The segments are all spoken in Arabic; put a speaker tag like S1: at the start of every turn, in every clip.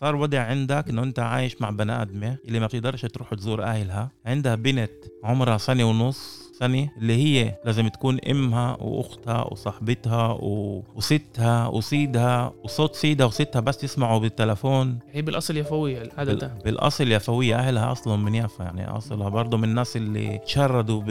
S1: صار وضع عندك إنه أنت عايش مع بني آدمة اللي ما بتقدرش تروح تزور أهلها. عندها بنت عمرها سنة ونص. سنة اللي هي لازم تكون إمها وأختها وصاحبتها و... وستها وسيدها وصوت سيدها وستها بس يسمعوا بالتلفون.
S2: هي بالأصل يفويه عاده
S1: بال... بالأصل يفويه أهلها أصلا من يافا يعني أصلها برضه من الناس اللي تشردوا ب...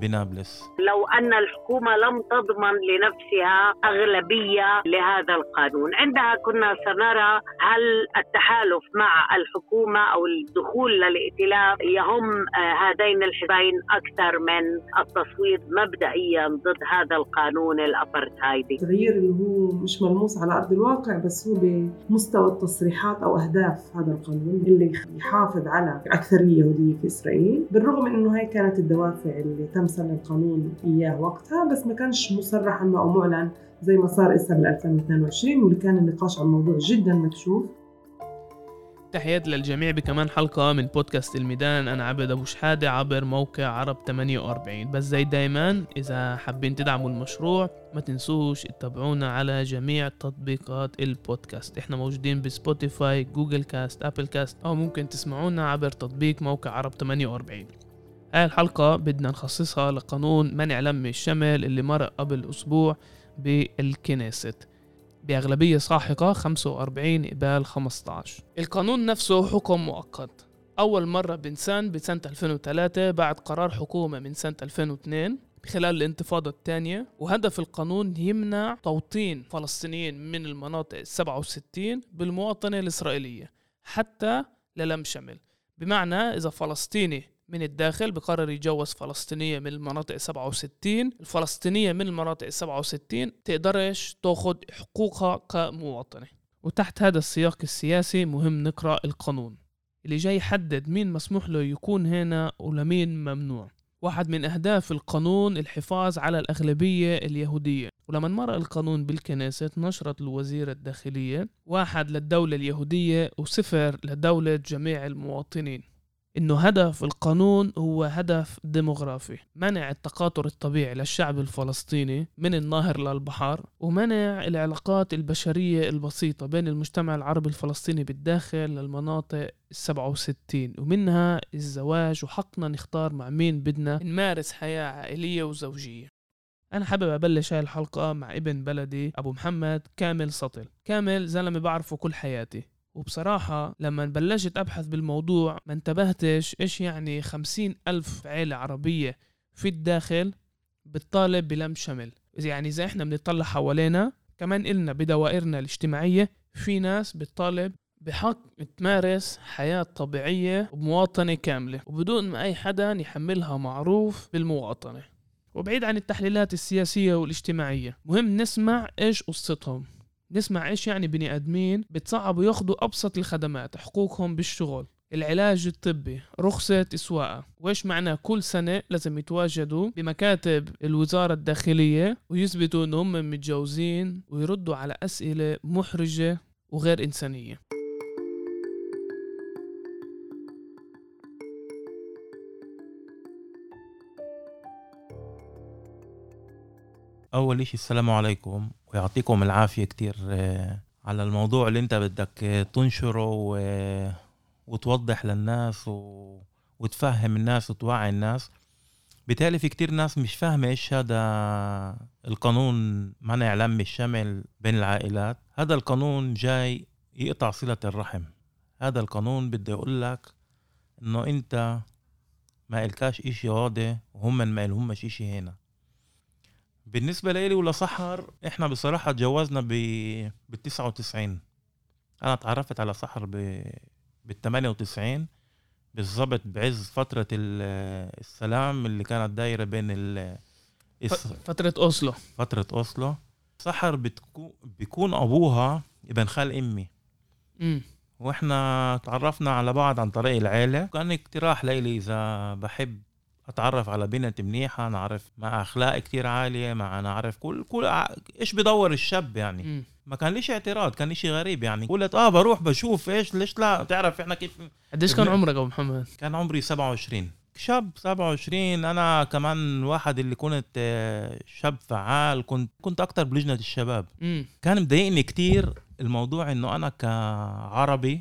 S1: بنابلس.
S3: لو أن الحكومة لم تضمن لنفسها أغلبية لهذا القانون. عندها كنا سنرى هل التحالف مع الحكومة أو الدخول للائتلاف يهم هذين الحزبين أكثر من التصويت مبدئيا ضد هذا القانون الأبرتهايدي.
S4: التغيير اللي هو مش ملموس على أرض الواقع بس هو بمستوى التصريحات أو أهداف هذا القانون اللي يحافظ على اكثريه يهوديه في إسرائيل. بالرغم إنه هاي كانت الدوافع اللي تم سن القانون إياه وقتها بس ما كانش مصرح عنه أو معلن زي ما صار هسه بال 2022 واللي كان النقاش عن الموضوع جدا مكشوف.
S2: تحيات للجميع بكمان حلقة من بودكاست الميدان. أنا عبد أبو شحادة عبر موقع عرب 48 بس زي دايما إذا حابين تدعموا المشروع ما تنسوش تتابعونا على جميع تطبيقات البودكاست. إحنا موجودين بسبوتيفاي جوجل كاست أبل كاست أو ممكن تسمعونا عبر تطبيق موقع عرب 48 هاي الحلقة بدنا نخصصها لقانون منع لم الشمل اللي مر قبل أسبوع بالكنيست. بأغلبية ساحقة 45 قبال 15 القانون نفسه حكم مؤقت. أول مرة بنسان بسنة 2003 بعد قرار حكومة من سنة 2002 خلال الانتفاضة الثانية وهدف القانون يمنع توطين فلسطينيين من المناطق 67 بالمواطنة الإسرائيلية حتى للم شمل. بمعنى إذا فلسطيني من الداخل بقرر يتجوز فلسطينية من المناطق 67 الفلسطينية من المناطق 67 تقدرش تاخد حقوقها كمواطنة. وتحت هذا السياق السياسي مهم نقرأ القانون اللي جاي يحدد مين مسموح له يكون هنا ولمين ممنوع. واحد من أهداف القانون الحفاظ على الأغلبية اليهودية. ولما مر القانون بالكنيسة نشرت الوزيرة الداخلية واحد للدولة اليهودية وصفر لدولة جميع المواطنين. إنه هدف القانون هو هدف ديموغرافي. منع التقاطر الطبيعي للشعب الفلسطيني من النهر للبحر ومنع العلاقات البشرية البسيطة بين المجتمع العربي الفلسطيني بالداخل للمناطق السبعة وستين. ومنها الزواج وحقنا نختار مع مين بدنا نمارس حياة عائلية وزوجية. أنا حابب أبلش هاي الحلقة مع ابن بلدي أبو محمد كامل سطل. كامل زلمة بعرفه كل حياتي. وبصراحة لما بلشت أبحث بالموضوع ما انتبهتش إيش يعني خمسين ألف عيلة عربية في الداخل بتطالب بلم شمل. يعني إذا إحنا بنطلع حوالينا كمان إلنا بدوائرنا الاجتماعية في ناس بتطالب بحق تمارس حياة طبيعية ومواطنة كاملة وبدون ما أي حدا يحملها معروف بالمواطنة. وبعيد عن التحليلات السياسية والاجتماعية مهم نسمع إيش قصتهم. نسمع إيش يعني بني آدمين بتصعبوا ياخذوا أبسط الخدمات حقوقهم بالشغل العلاج الطبي رخصة سواقة وإيش معناه كل سنة لازم يتواجدوا بمكاتب الوزارة الداخلية ويثبتوا إن هم متجوزين ويردوا على أسئلة محرجة وغير إنسانية؟
S1: أول إشي السلام عليكم ويعطيكم العافية كتير على الموضوع اللي أنت بدك تنشره و... وتوضح للناس و... وتفهم الناس وتوعي الناس. بالتالي في كتير ناس مش فاهمة إيش هذا القانون منع لم الشمل بين العائلات. هذا القانون جاي يقطع صلة الرحم. هذا القانون بده يقول لك إنه أنت ما إلكاش إشي هادي وهم ما إلهمش إشي هنا. بالنسبة لي ولسحر إحنا بصراحة تجوزنا ب بال 99 أنا تعرفت على سحر ب بال 98 بالضبط بعز فترة السلام اللي كانت دايرة بين ال
S2: فترة أوسلو.
S1: فترة أوسلو. سحر بتكون بيكون أبوها ابن خال أمي.
S2: م.
S1: وإحنا تعرفنا على بعض عن طريق العيلة. كان اقتراح ليلي إذا بحب أتعرف على بنت منيحة نعرف مع أخلاق كتير عالية مع نعرف كل كل إيش بدور الشاب يعني؟ م. ما كان ليش اعتراض كان شيء غريب يعني. قلت آه بروح بشوف إيش ليش لا؟ تعرف إحنا كيف؟
S2: قديش كان عمرك أبو محمد؟
S1: كان عمري 27 شاب 27 أنا كمان واحد اللي كنت آه، شاب فعال كنت كنت أكتر بلجنة الشباب.
S2: امم
S1: كان مضايقني كتير الموضوع إنه أنا كعربي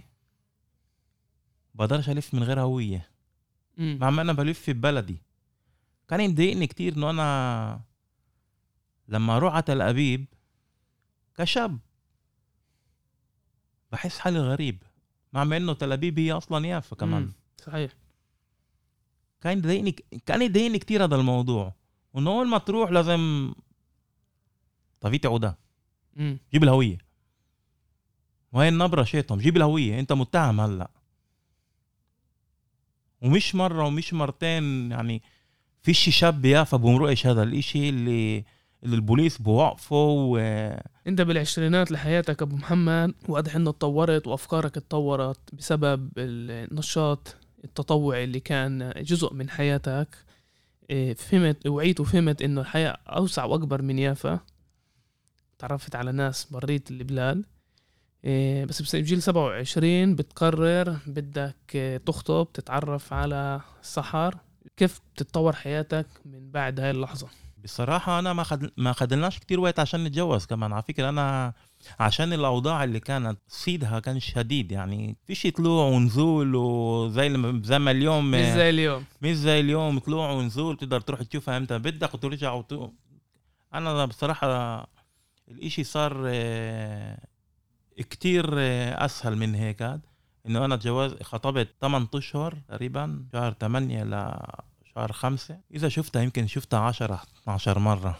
S1: بقدرش ألف من غير
S2: هوية.
S1: مع ما أنا بلف في بلدي. كان مضايقني كتير إنه أنا لما أروح على تل أبيب كشاب. بحس حالي غريب مع ما إنه تل أبيب هي أصلا يافا كمان.
S2: مم. صحيح.
S1: كان يضايقني كان يضايقني كتير هذا الموضوع. وإنه أول ما تروح لازم طفيتي عوده
S2: امم
S1: جيب الهوية. وهي النبرة شيطهم جيب الهوية أنت متهم هلأ. ومش مرة ومش مرتين يعني فيش شاب يافا بمرقش هذا الإشي اللي اللي البوليس بوقفوا و...
S2: أنت بالعشرينات لحياتك أبو محمد واضح إنه تطورت وأفكارك اتطورت بسبب النشاط التطوعي اللي كان جزء من حياتك. إيه، فهمت وعيت وفهمت إنه الحياة أوسع وأكبر من يافا. تعرفت على ناس بريت البلاد. بس بس بجيل 27 بتقرر بدك إيه، تخطب تتعرف على السحر كيف بتتطور حياتك من بعد هاي اللحظة؟
S1: بصراحة أنا ما خد... ما خدلناش كتير وقت عشان نتجوز كمان. على فكرة أنا عشان الأوضاع اللي كانت صيدها كان شديد يعني فيش طلوع ونزول وزي زي ما اليوم
S2: مش زي اليوم.
S1: مش زي اليوم طلوع ونزول تقدر تروح تشوفها إمتى. بدك وترجع وت... أنا بصراحة الإشي صار آه، كتير آه، أسهل من هيك. إنه أنا تجوز خطبت 8 أشهر تقريبا شهر 8 لشهر 5 إذا شفتها يمكن شفتها 10 12
S2: مرة.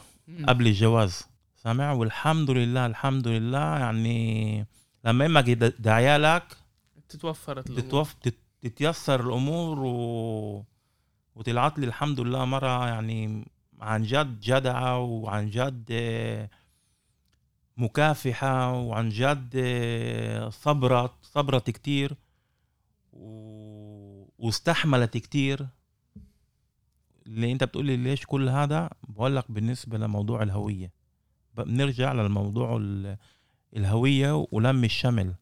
S1: قبل الجواز. سامع؟ والحمد لله الحمد لله. يعني لما أمك يد- دعيالك
S2: تتوفرت.
S1: تتوف تت- تتيسر الأمور و... وطلعت لي الحمد لله مرة يعني عن جد جدعة وعن جد مكافحة وعن جد آه، صبرت صبرت كتير و... واستحملت كتير. اللي انت بتقولي ليش كل هذا؟ بقول لك بالنسبة لموضوع الهوية. ب- بنرجع للموضوع ال- الهوية ولم الشمل.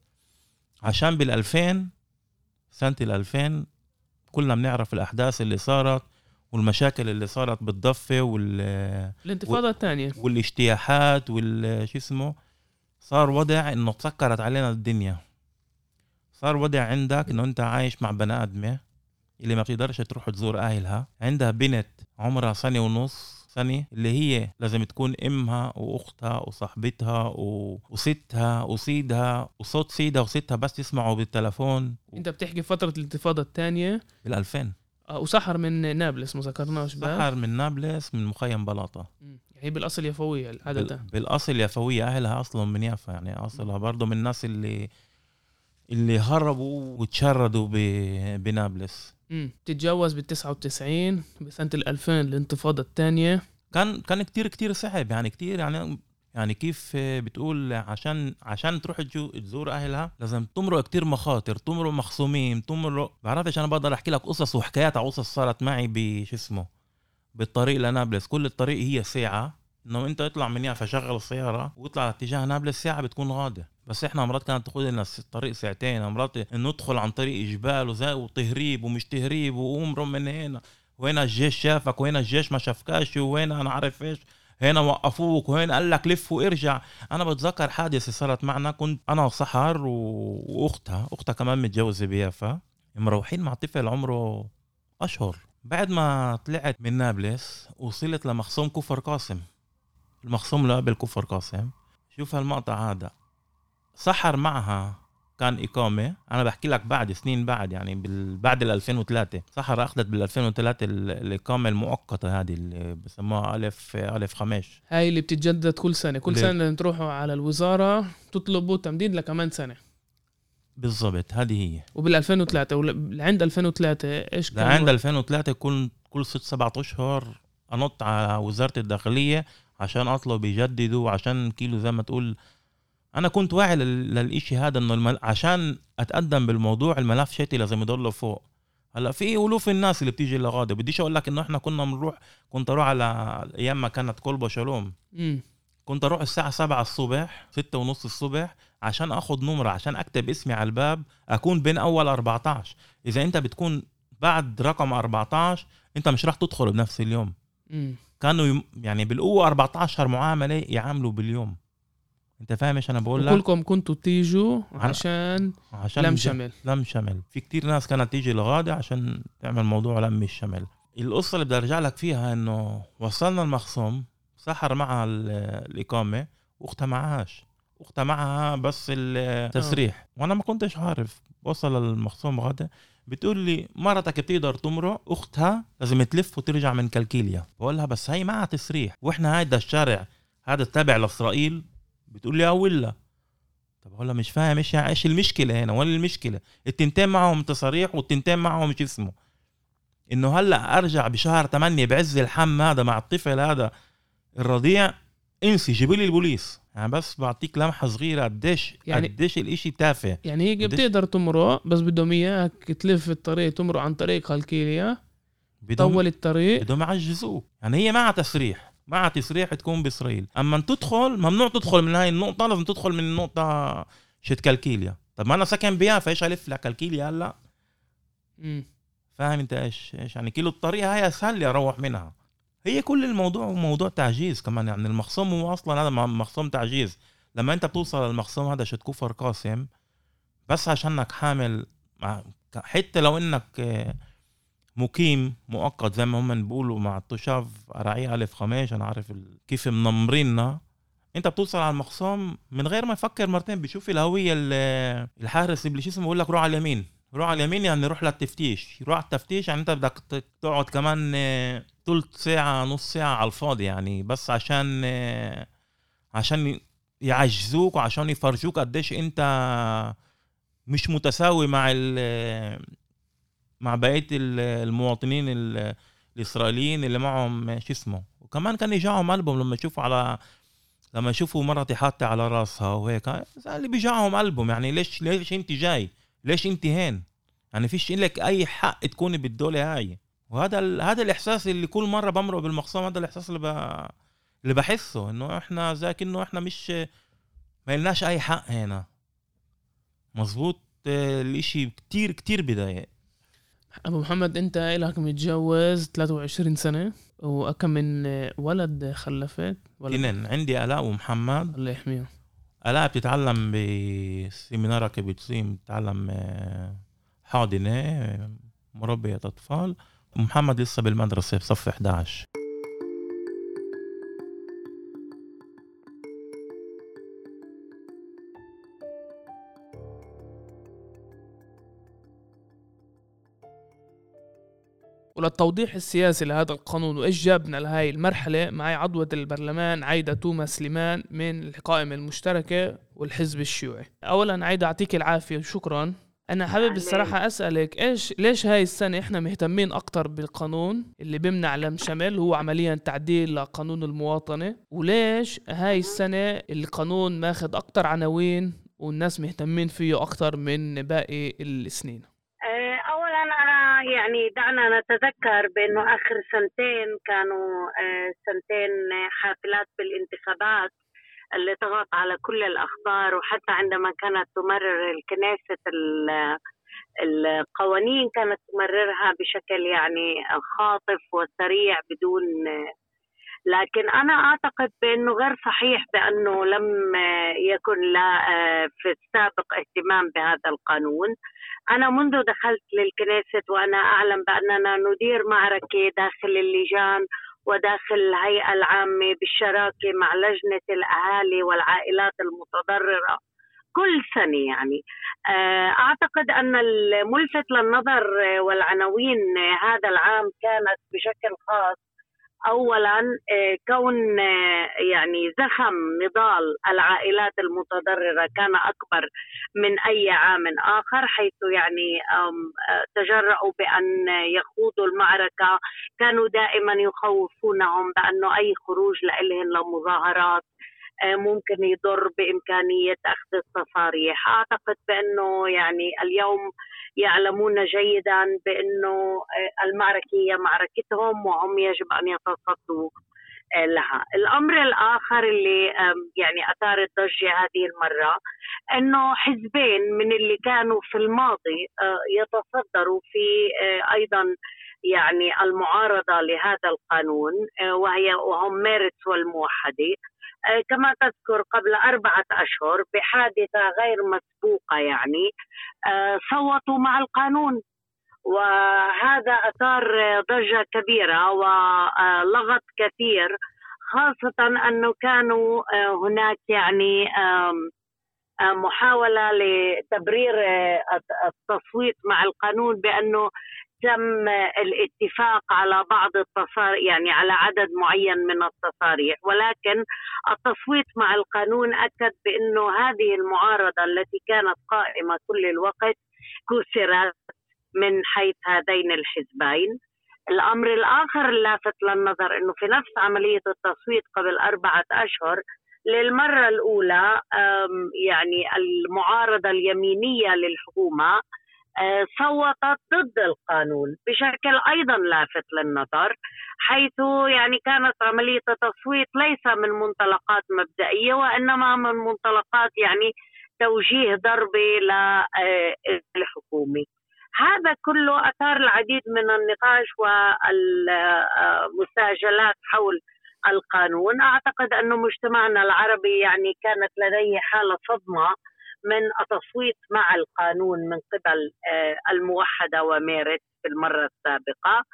S1: عشان بال2000 سنة ال2000 كلنا بنعرف الأحداث اللي صارت. والمشاكل اللي صارت بالضفة وال...
S2: الانتفاضة الثانية.
S1: والاجتياحات وال شو اسمه صار وضع إنه تسكرت علينا الدنيا. صار وضع عندك إنه أنت عايش مع بني آدمة اللي ما بتقدرش تروح تزور أهلها. عندها بنت عمرها سنة ونص سنة اللي هي لازم تكون أمها وأختها وصاحبتها و... وستها وسيدها وصوت سيدها وستها بس يسمعوا بالتلفون.
S2: أنت بتحكي فترة الانتفاضة الثانية؟
S1: بال2000
S2: آه، وسحر من نابلس ما ذكرناش
S1: سحر من نابلس من مخيم بلاطة.
S2: مم. يعني هي بالأصل يفوية عادة
S1: بال- بالأصل يافوية أهلها أصلا من يافا يعني أصلها برضه من الناس اللي اللي هربوا وتشردوا بنابلس.
S2: امم تتجوز بال 99 بسنة ال 2000 الانتفاضة الثانية.
S1: كان كان كتير كتير صعب يعني كتير يعني يعني كيف بتقول عشان عشان تروح تزور أهلها لازم تمرق كتير مخاطر تمرق مخصومين تمرق. بعرفش أنا بقدر أحكي لك قصص وحكايات على قصص صارت معي بش اسمه بالطريق لنابلس. كل الطريق هي ساعة. إنه أنت اطلع من يافا شغل السيارة واطلع اتجاه نابلس ساعة بتكون غادة. بس إحنا مرات كانت تاخذ لنا الطريق ساعتين. مرات ندخل عن طريق جبال وزي وتهريب ومش تهريب وامروا من هنا. وين الجيش شافك؟ وين الجيش ما شافكاش؟ وين أنا عارف إيش؟ هنا وقفوك وهنا قال لك لف وارجع. أنا بتذكر حادثة صارت معنا كنت أنا وسحر. وأختها أختها كمان متجوزة بيافا مروحين مع طفل عمره أشهر. بعد ما طلعت من نابلس وصلت لمخصوم كفر قاسم. المخصوم اللي قبل كفر قاسم. شوف هالمقطع هذا. سحر معها كان إقامة. أنا بحكي لك بعد سنين بعد يعني بال... بعد ال 2003 سحر أخذت بال 2003 ال- الإقامة المؤقتة هذه اللي بسموها ألف ألف خمش
S2: هاي اللي بتتجدد كل سنة. كل؟ سنة تروحوا على الوزارة تطلبوا تمديد لكمان سنة.
S1: بالضبط هذه هي.
S2: وبال 2003 ولعند 2003 إيش كان
S1: لعند 2003 كل كل ست سبعة أشهر أنط على وزارة الداخلية عشان أطلب يجددوا عشان كيلو زي ما تقول أنا كنت واعي لل- للإشي هذا إنه المل... عشان أتقدم بالموضوع الملف شتي لازم يضله فوق. هلأ في ألوف الناس اللي بتيجي لغادة بديش أقول لك إنه إحنا كنا بنروح كنت أروح على أيام ما كانت كلبة شالوم.
S2: مم.
S1: كنت أروح الساعة 7 الصبح ستة ونص الصبح عشان آخذ نمرة عشان أكتب اسمي على الباب أكون بين أول 14 إذا أنت بتكون بعد رقم 14 أنت مش راح تدخل بنفس اليوم.
S2: مم.
S1: كانوا يعني بالقوة 14 معاملة يعاملوا باليوم. انت فاهم إيش أنا بقول لك؟
S2: وكلكم كنتوا تيجوا عشان
S1: عشان
S2: لم شمل.
S1: لم شمل. في كتير ناس كانت تيجي لغادة عشان تعمل موضوع لم الشمل. القصة اللي بدي أرجع لك فيها إنه وصلنا المخصوم سحر معها ال- الإقامة وأختها معهاش. أختها معها بس التسريح. وأنا ما كنتش عارف. وصل المخصوم غدا بتقول لي مرتك بتقدر تمرق أختها لازم تلف وترجع من كالكيليا. بقول لها بس هي معها تسريح. وإحنا هيدا الشارع هذا تابع لإسرائيل بتقول لي آه ولا طب هلا مش فاهم إيش يعني إيش المشكلة هنا؟ وين المشكلة؟ التنتين معهم تصاريح والتنتين معهم شو اسمه؟ إنه هلأ أرجع بشهر 8 بعز الحم هذا مع الطفل هذا الرضيع انسي جيبي لي البوليس. يعني بس بعطيك لمحة صغيرة قديش
S2: يعني-
S1: قديش الإشي تافه.
S2: يعني هي بتقدر تمرق بس بدهم إياك تلف الطريق تمرق عن طريق هالكيليا
S1: بدهم
S2: طول الطريق.
S1: بدهم يعجزوك يعني هي معها تسريح معها تسريح تكون بإسرائيل. أما تدخل ممنوع تدخل من هاي النقطة لازم تدخل من النقطه شت كالكيليا. طب ما أنا ساكن بيافا إيش ألف لك كالكيليا
S2: هلأ.
S1: فاهم أنت إيش إيش يعني؟ كيلو الطريق هاي أسهل لي أروح منها. هي كل الموضوع موضوع تعجيز كمان يعني المخصوم هو أصلا هذا مخصوم تعجيز. لما أنت بتوصل للمخصوم هذا شت كفر قاسم بس عشانك حامل مع- حتى لو إنك مقيم مؤقت زي ما هم بيقولوا مع التشاف رعية ألف خميش أنا عارف كيف منمريننا. أنت بتوصل على المخصوم من غير ما يفكر مرتين بيشوف الهوية ال- الحارس اللي شو اسمه بيقول لك روح على اليمين. روح على اليمين يعني روح للتفتيش. روح على التفتيش يعني أنت بدك تقعد كمان آه، تلت ساعة نص ساعة على الفاضي يعني. بس عشان آه، عشان يعجزوك وعشان يفرجوك قديش أنت مش متساوي مع مع بقية ال- المواطنين ال- الإسرائيليين اللي معهم شو اسمه وكمان كان يجعهم قلبهم لما يشوفوا على لما يشوفوا مرتي حاطة على راسها وهيك. اللي بيجعهم قلبهم يعني ليش ليش أنت جاي؟ ليش أنت هين؟ يعني فيش لك أي حق تكوني بالدولة هاي. وهذا ال... هذا الإحساس اللي كل مرة بمرق بالمخصوم هذا الإحساس اللي ب... اللي بحسه إنه إحنا زي كأنه إحنا مش ما لناش أي حق هنا. مزبوط آه، الإشي كتير كتير بضايق
S2: أبو محمد أنت الك متجوز 23 سنة وكم من ولد خلفت ولد.
S1: اثنين. عندي آلاء ومحمد
S2: الله يحميهم
S1: آلاء بتتعلم بسيمينار كبتسيم بتتعلم آه، حاضنة مربية أطفال. ومحمد لسه بالمدرسة بصف 11
S2: وللتوضيح السياسي لهذا القانون وإيش جابنا لهي المرحلة معي عضوة البرلمان عايدة توما سليمان من القائمة المشتركة والحزب الشيوعي. اولا عايدة يعطيك العافية وشكرا. أنا حابب
S3: أهلين.
S2: الصراحة أسألك إيش ليش هاي السنة إحنا مهتمين أكتر بالقانون اللي بيمنع لم شمل هو عمليا تعديل لقانون المواطنة؟ وليش هاي السنة القانون ماخذ أكتر عناوين والناس مهتمين فيه أكتر من باقي السنين؟
S3: يعني دعنا نتذكر بأنه آخر سنتين كانوا آه، سنتين حافلات بالانتخابات اللي طغت على كل الأخبار وحتى عندما كانت تمرر الكنيسة ال- القوانين كانت تمررها بشكل يعني خاطف وسريع بدون لكن أنا أعتقد بأنه غير صحيح بأنه لم يكن لا في السابق اهتمام بهذا القانون. أنا منذ دخلت للكنيسة وأنا أعلم بأننا ندير معركة داخل اللجان وداخل الهيئة العامة بالشراكة مع لجنة الأهالي والعائلات المتضررة كل سنة يعني. آه، أعتقد أن الملفت للنظر والعناوين هذا العام كانت بشكل خاص اولا آه، كون آه، يعني زخم نضال العائلات المتضررة كان أكبر من أي عام آخر حيث يعني آه، تجرأوا بأن يخوضوا المعركة. كانوا دائما يخوفونهم بانه أي خروج لهم لمظاهرات ممكن يضر بإمكانية أخذ التصاريح، أعتقد بأنه يعني اليوم يعلمون جيدا بأنه آه، المعركه هي معركتهم وهم يجب أن يتصدوا لها. الأمر الآخر اللي يعني أثار الضجة هذه المرة أنه حزبين من اللي كانوا في الماضي يتصدروا في أيضا يعني المعارضة لهذا القانون وهي وهم ميرتس والموحدة. كما تذكر قبل أربعة أشهر بحادثة غير مسبوقة يعني صوتوا مع القانون. وهذا أثار ضجة كبيرة ولغط كثير خاصة أنه كانوا هناك يعني محاولة لتبرير التصويت مع القانون بأنه تم الاتفاق على بعض التصاريح يعني على عدد معين من التصاريح. ولكن التصويت مع القانون أكد بانه هذه المعارضة التي كانت قائمة كل الوقت كسرت من حيث هذين الحزبين. الأمر الآخر اللافت للنظر أنه في نفس عملية التصويت قبل أربعة أشهر للمرة الأولى يعني المعارضة اليمينية للحكومة أه، صوتت ضد القانون. بشكل أيضا لافت للنظر حيث يعني كانت عملية التصويت ليس من منطلقات مبدئية وإنما من منطلقات يعني توجيه ضربه للحكومه هذا كله أثار العديد من النقاش والمساجلات حول القانون. أعتقد انه مجتمعنا العربي يعني كانت لديه حالة صدمة. من التصويت مع القانون من قبل آه، الموحدة وميرت في المرة السابقة.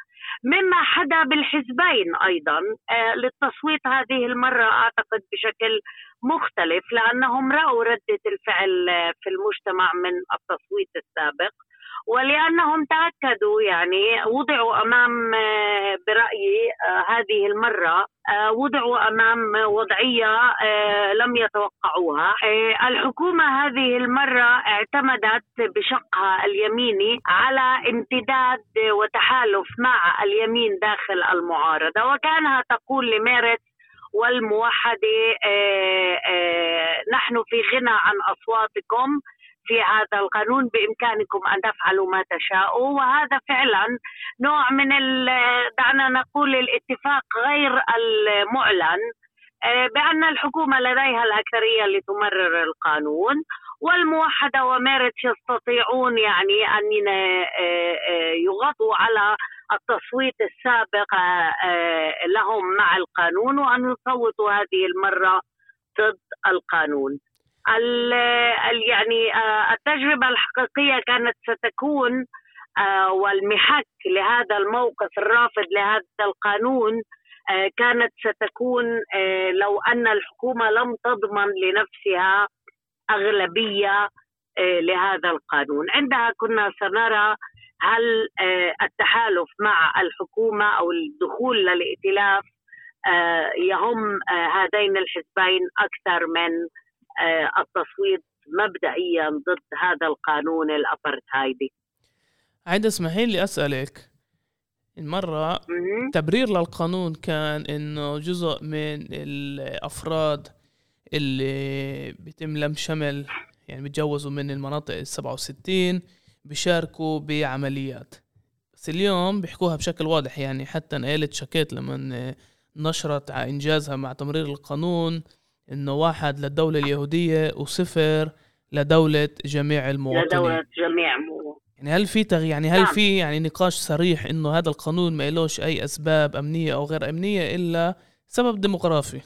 S3: مما حدا بالحزبين أيضا آه، للتصويت هذه المرة أعتقد بشكل مختلف لأنهم رأوا ردة الفعل في المجتمع من التصويت السابق. ولأنهم تأكدوا يعني وضعوا أمام آه، برأيي آه، هذه المرة آه، وضعوا أمام وضعية لم يتوقعوها. الحكومة هذه المرة اعتمدت بشقها اليميني على امتداد وتحالف مع اليمين داخل المعارضة. وكانها تقول لميرت والموحدة نحن في غنى عن أصواتكم. في هذا القانون بإمكانكم أن تفعلوا ما تشاءوا وهذا فعلا نوع من دعنا نقول الاتفاق غير المعلن آه، بأن الحكومة لديها الأكثرية لتمرر القانون والموحدة وميرتس يستطيعون يعني أن آه، آه، يغطوا على التصويت السابق لهم مع القانون وأن يصوتوا هذه المرة ضد القانون. ال يعني آه، التجربة الحقيقية كانت ستكون آه، والمحك لهذا الموقف الرافض لهذا القانون آه، كانت ستكون لو أن الحكومة لم تضمن لنفسها أغلبية لهذا القانون. عندها كنا سنرى هل التحالف مع الحكومة أو الدخول للائتلاف يهم هذين الحزبين أكثر من التصويت مبدئيا ضد هذا القانون الأبرتهايدي.
S2: عايدة اسمحي لي أسألك. المرة تبرير للقانون كان إنه جزء من الأفراد اللي بيتم لم شمل يعني بيتجوزوا من المناطق السبعة وستين بيشاركوا بعمليات. بس اليوم بيحكوها بشكل واضح يعني حتى نقلت شكيت لما نشرت على إنجازها مع تمرير القانون إنه واحد للدولة اليهودية وصفر لدولة جميع المواطنين
S3: لدولة جميع المواطنين
S2: يعني هل في تغ... يعني هل نعم. في يعني نقاش صريح إنه هذا القانون ما لهش أي أسباب أمنية أو غير أمنية إلا سبب ديموغرافي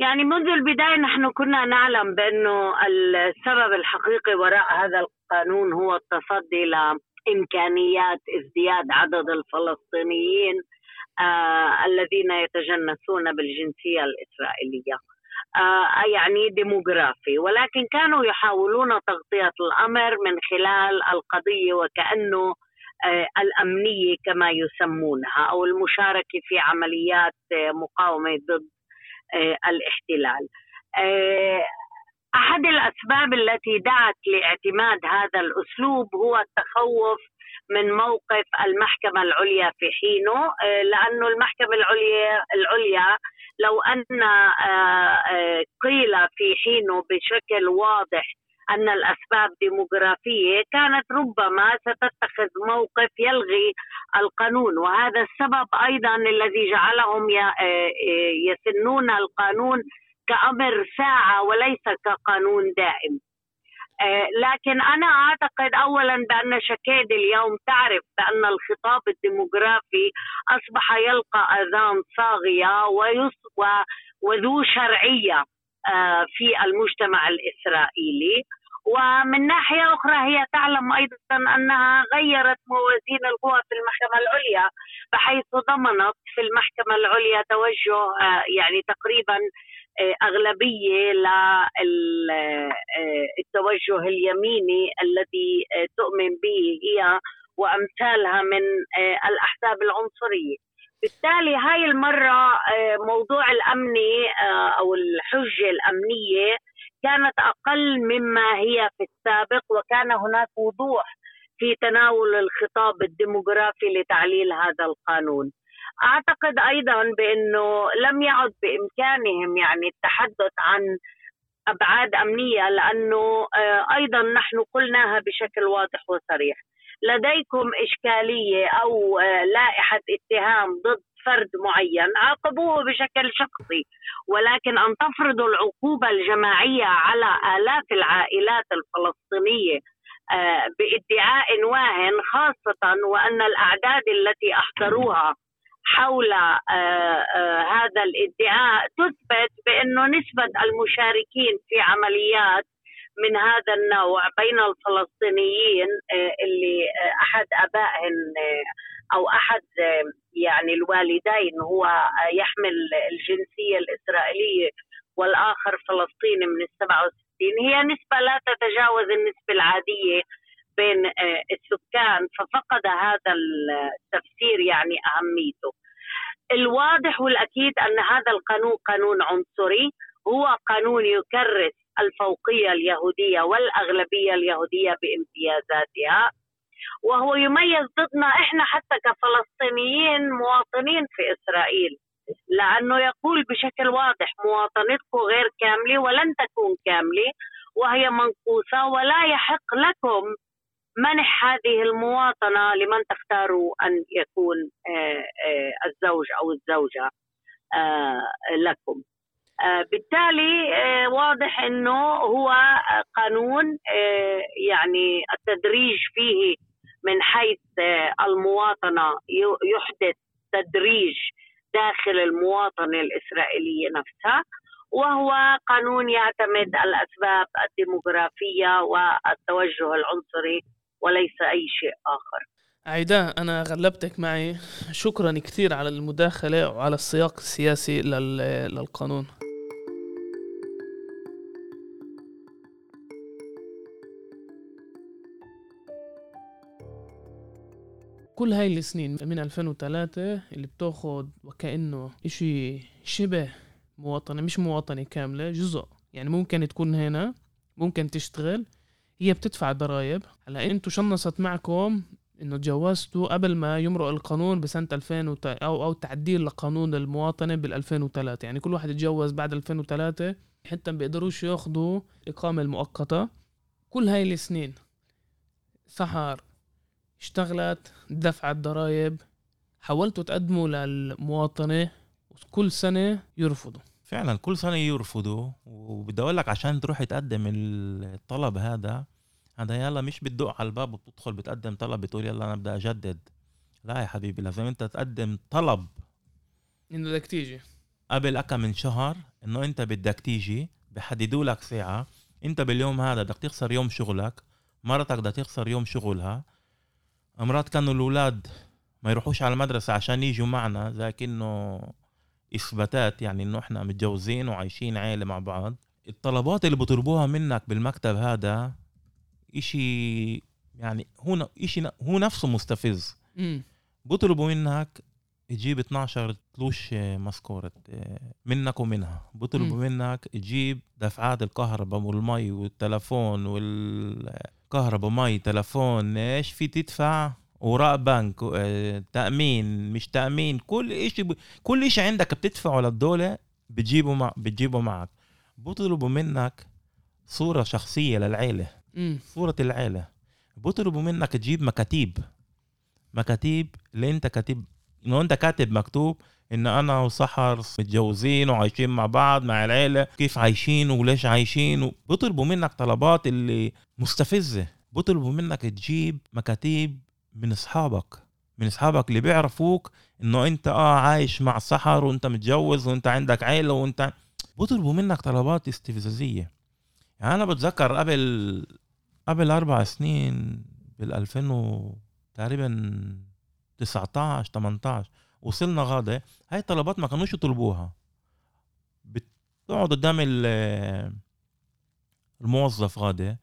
S3: يعني منذ البداية نحن كنا نعلم بأنه السبب الحقيقي وراء هذا القانون هو التصدي لإمكانيات ازدياد عدد الفلسطينيين آه الذين يتجنسون بالجنسية الإسرائيلية. آه، يعني ديموغرافي. ولكن كانوا يحاولون تغطية الأمر من خلال القضية وكأنه آه، الأمنية كما يسمونها أو المشاركة في عمليات آه، مقاومة ضد الاحتلال. أحد الأسباب التي دعت لاعتماد هذا الأسلوب هو التخوف من موقف المحكمة العليا في حينه لأنه المحكمة العليا العليا لو أن آه، آه، قيل في حينه بشكل واضح أن الأسباب ديموغرافية كانت ربما ستتخذ موقف يلغي القانون. وهذا السبب أيضا الذي جعلهم يسنون القانون كأمر ساعة وليس كقانون دائم. آه، لكن أنا أعتقد أولا بأن شكيد اليوم تعرف بأن الخطاب الديموغرافي أصبح يلقى أذان صاغية وذو شرعية آه، في المجتمع الإسرائيلي. ومن ناحية أخرى هي تعلم أيضا أنها غيرت موازين القوى في المحكمة العليا بحيث ضمنت في المحكمة العليا توجه آه، يعني تقريبا آه، أغلبية للتوجه آه، اليميني الذي تؤمن به هي وأمثالها من الأحزاب العنصرية بالتالي هاي المرة موضوع الأمني أو الحجة الأمنية كانت أقل مما هي في السابق وكان هناك وضوح في تناول الخطاب الديموغرافي لتعليل هذا القانون. أعتقد أيضا بأنه لم يعد بإمكانهم يعني التحدث عن أبعاد أمنية لأنه آه، أيضا نحن قلناها بشكل واضح وصريح. لديكم إشكالية أو آه، لائحة اتهام ضد فرد معين عاقبوه بشكل شخصي ولكن أن تفرضوا العقوبة الجماعية على آلاف العائلات الفلسطينية آه، بادعاء واهن خاصة وأن الأعداد التي أحضروها حول آه، آه، هذا الادعاء تثبت بانه نسبة المشاركين في عمليات من هذا النوع بين الفلسطينيين اللي أحد ابائهم أو أحد يعني الوالدين هو يحمل الجنسية الإسرائيلية والآخر فلسطيني من ال 67 هي نسبة لا تتجاوز النسبة العادية بين آه، السكان ففقد هذا التفسير يعني أهميته. الواضح والأكيد أن هذا القانون قانون عنصري. هو قانون يكرس الفوقية اليهودية والأغلبية اليهودية بامتيازاتها وهو يميز ضدنا إحنا حتى كفلسطينيين مواطنين في إسرائيل. لأنه يقول بشكل واضح مواطنتكم غير كاملة ولن تكون كاملة وهي منقوصة ولا يحق لكم منح هذه المواطنة لمن تختاروا أن يكون آه، آه، الزوج أو الزوجة آه، لكم. بالتالي واضح إنه هو قانون يعني التدريج فيه من حيث المواطنة يحدث تدريج داخل المواطنه الاسرائيليه نفسها وهو قانون يعتمد الأسباب الديموغرافية والتوجه العنصري وليس أي شيء آخر.
S2: عيداء أنا غلبتك معي. شكرا كثير على المداخلة وعلى السياق السياسي للقانون. كل هاي السنين من 2003 اللي بتاخد وكأنه إشي شبه مواطنة مش مواطنة كاملة جزء. يعني ممكن تكون هنا ممكن تشتغل هي بتدفع ضرائب. هلا أنتوا شنصت معكم انه تجوزتوا قبل ما يمرق القانون بسنة 2000 وت... أو أو تعديل لقانون المواطنة بال 2003 يعني كل واحد يتجوز بعد 2003 حتى ما بيقدروش ياخذوا الإقامة المؤقتة. كل هاي السنين سحر اشتغلت دفعت ضرائب حاولتوا تقدموا للمواطنة كل سنة يرفضوا.
S1: فعلا كل سنة يرفضوا. وبدي أقول لك عشان تروح تقدم الطلب هذا هذا يلا مش بتدق على الباب وبتدخل بتقدم طلب بتقول يلا أنا بدي أجدد. لا يا حبيبي لازم أنت تقدم طلب.
S2: إنه بدك تيجي.
S1: قبل أكم من شهر إنه أنت بدك تيجي بحددوا لك ساعة. أنت باليوم هذا بدك تخسر يوم شغلك مرتك بدها تخسر يوم شغلها. امرات كانوا الأولاد ما يروحوش على المدرسة عشان يجوا معنا زي كأنه إثباتات يعني إنه إحنا متجوزين وعايشين عيلة مع بعض. الطلبات اللي بطلبوها منك بالمكتب هذا إشي يعني هو إشي هو نفسه مستفز. بطلبوا منك تجيب 12 تلوش مسكورة منك ومنها. بطلبوا منك تجيب دفعات الكهرباء والمي والتلفون والكهرباء مي تلفون إيش في تدفع؟ وراء بنك تأمين مش تأمين. كل إشي ب... كل إشي عندك بتدفعه للدولة بتجيبه مع... بتجيبه معك. بطلبوا منك صورة شخصية للعيلة.
S2: مم.
S1: صورة العيلة. بيطلبوا منك تجيب مكاتيب. مكاتيب اللي انت كاتب انه انت كاتب مكتوب ان أنا وسحر متجوزين وعايشين مع بعض مع العيلة كيف عايشين وليش عايشين. بيطلبوا منك طلبات اللي مستفزة. بيطلبوا منك تجيب مكاتيب من اصحابك. من اصحابك اللي بيعرفوك انه انت آه عايش مع سحر وانت متجوز وانت عندك عيلة وانت. بيطلبوا منك طلبات استفزازية. يعني أنا بتذكر قبل قبل أربع سنين بال 2000 و تقريبا 19 18 وصلنا غاده هاي الطلبات ما كانوش يطلبوها. بتقعد قدام ال- الموظف غاده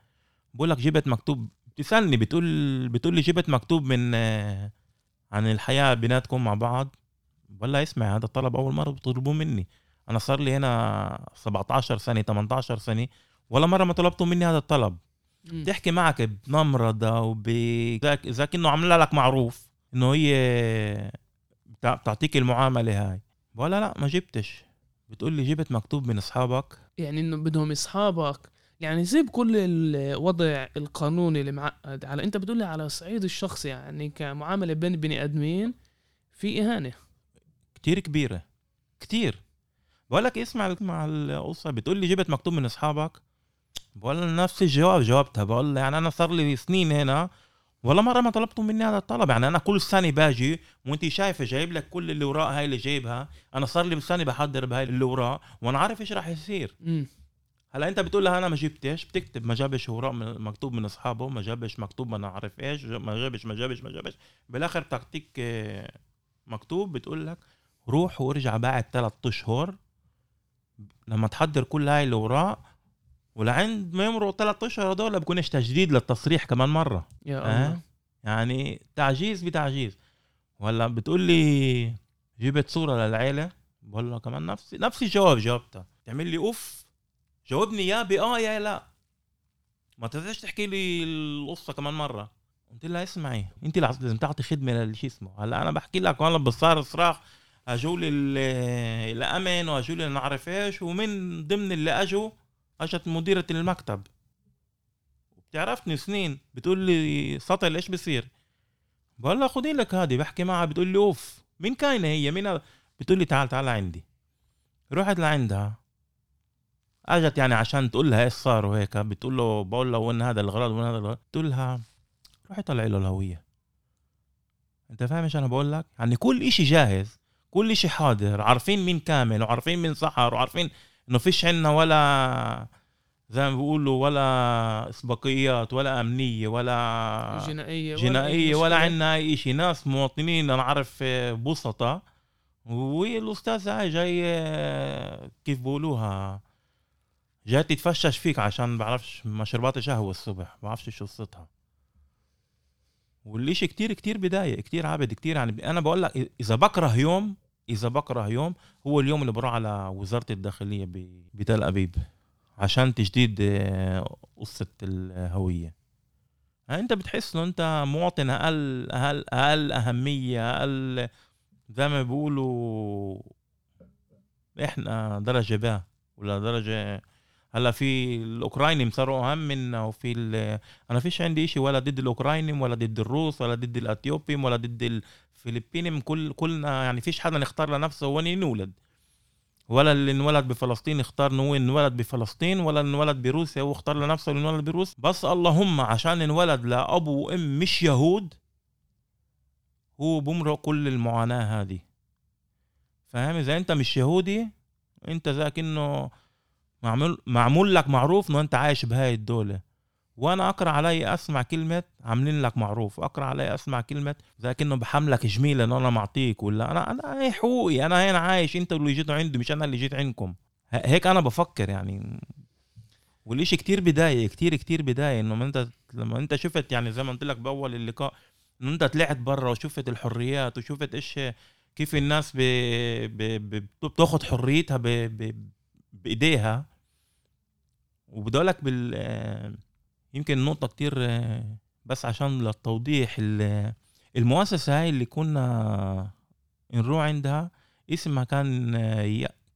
S1: بقول لك جبت مكتوب بتسألني بتقول بتقول لي جبت مكتوب من عن الحياة بيناتكم مع بعض. ولا اسمع هذا الطلب أول مرة بتطلبوه مني. أنا صار لي هنا 17 سنة 18 سنة ولا مرة ما طلبتوا مني هذا الطلب.
S2: مم.
S1: تحكي معك بنمرضة وب زي كأنه عاملة لك معروف إنه هي بتع- بتعطيك المعاملة هاي. ولا لا ما جبتش. بتقول لي جبت مكتوب من أصحابك.
S2: يعني إنه بدهم أصحابك. يعني سيب كل الوضع القانوني اللي معقد. على أنت بتقول لي على الصعيد الشخصي يعني كمعاملة بين بني آدمين في إهانة.
S1: كتير كبيرة. كتير. بقول لك اسمع مع القصة. بتقول لي جبت مكتوب من أصحابك. بقول نفس الجواب جاوبتها بقول يعني أنا صار لي سنين هنا ولا مرة ما طلبتوا مني هذا الطلب. يعني أنا كل سنة باجي وانت شايفة جايب لك كل الاوراق هاي اللي جايبها. أنا صار لي سنة بحضر بهاي الاوراق وأنا عارف إيش راح يصير. هلأ أنت بتقول لها أنا ما جبتش بتكتب ما جابش اوراق من مكتوب من أصحابه ما جابش مكتوب ما أنا عارف إيش ما جابش ما جابش ما جابش. بالآخر بتعطيك آه، مكتوب بتقول لك روح وارجع بعد ثلاث أشهر لما تحضر كل هاي الاوراق ولعند ما يمروا ثلاث أشهر هدول بكونش تجديد للتصريح كمان مرة.
S2: يا. الله.
S1: يعني تعجيز بتعجيز. ولا بتقول لي جبت صورة للعيلة؟ بقول لها كمان نفس نفس الجواب جاوبتها. تعمل لي أوف. جاوبني يا باه يا لا. ما تقدرش تحكي لي القصة كمان مرة. قلت لها اسمعي أنت لازم تعطي خدمة للشي اسمه. هلا أنا بحكي لك وأنا بصار صراخ اجوا لي ال- الأمن واجوا لي نعرف إيش ومن ضمن اللي أجوا اجت مديرة المكتب. بتعرفني سنين بتقول لي سطل إيش بصير بقول لها خدي لك هذه بحكي معها بتقول لي أوف مين كاينة هي؟ مين؟ بتقول لي تعال تعال عندي. رحت لعندها. أجت يعني عشان تقول لها إيش صار وهيك بتقول له بقول له وين هذا الغرض وين هذا الغرض بتقول لها روحي طلعي له الهوية. أنت فاهم إيش أنا بقول لك؟ يعني كل إشي جاهز كل إشي حاضر عارفين مين كامل وعارفين مين سحر وعارفين إنه فيش عنا ولا زي ما بيقولوا ولا إسبقيات ولا أمنية ولا
S2: جنائية ولا
S1: جنائية ولا
S2: مشكلة.
S1: عندنا أي شيء ناس مواطنين أنا عارف بسطة والأستاذ هاي جاي كيف بقولوها جاي تتفشش فيك عشان بعرفش مشروبات شهوة الصبح بعرفش شو قصتها والإشي كتير كتير بداية كتير عابد كتير يعني أنا بقول لك إذا بكره يوم إذا بكره يوم هو اليوم اللي بروح على وزارة الداخلية ب- بتل أبيب عشان تجديد آه، قصة الهوية. يعني أنت بتحس إنه أنت مواطن أقل أقل أقل أهمية أقل زي ما بيقولوا إحنا درجة ب ولا درجة هلا في الاوكرايني صاروا اهم منا وفي أنا فيش عندي شيء ولا ضد الاوكرايني ولا ضد الروس ولا ضد الاثيوبي ولا ضد الفلبيني كل كلنا يعني فيش حدا نختار لنفسه وين ينولد. ولا اللي انولد بفلسطين اختار إنه انولد بفلسطين ولا انولد بروسيا هو اختار لنفسه إنه انولد بروسيا بس اللهم عشان انولد لأبو وأم مش يهود هو بمرق كل المعاناة هذه. فاهم؟ إذا أنت مش يهودي أنت زي كأنه معمول معمول لك معروف إنه أنت عايش بهاي الدولة. وأنا أقرأ علي أسمع كلمة عاملين لك معروف. أقرأ علي أسمع كلمة زي كأنه بحملك جميلة إنه أنا معطيك ولا أنا أنا هي حقوقي. أنا هنا عايش. أنت اللي جيتوا عندي مش أنا اللي جيت عندكم. هيك أنا بفكر يعني. والإشي كتير بداية كتير كتير بداية. إنه أنت لما أنت شفت يعني زي ما قلت لك بأول اللقاء إنه أنت طلعت برا وشفت الحريات وشفت إيش كيف الناس ب... ب... ب... بتاخد حريتها. بإيديها. وبدي لك بال يمكن نقطة كتير بس عشان للتوضيح ال- المؤسسة هاي اللي كنا نروح عندها اسمها كان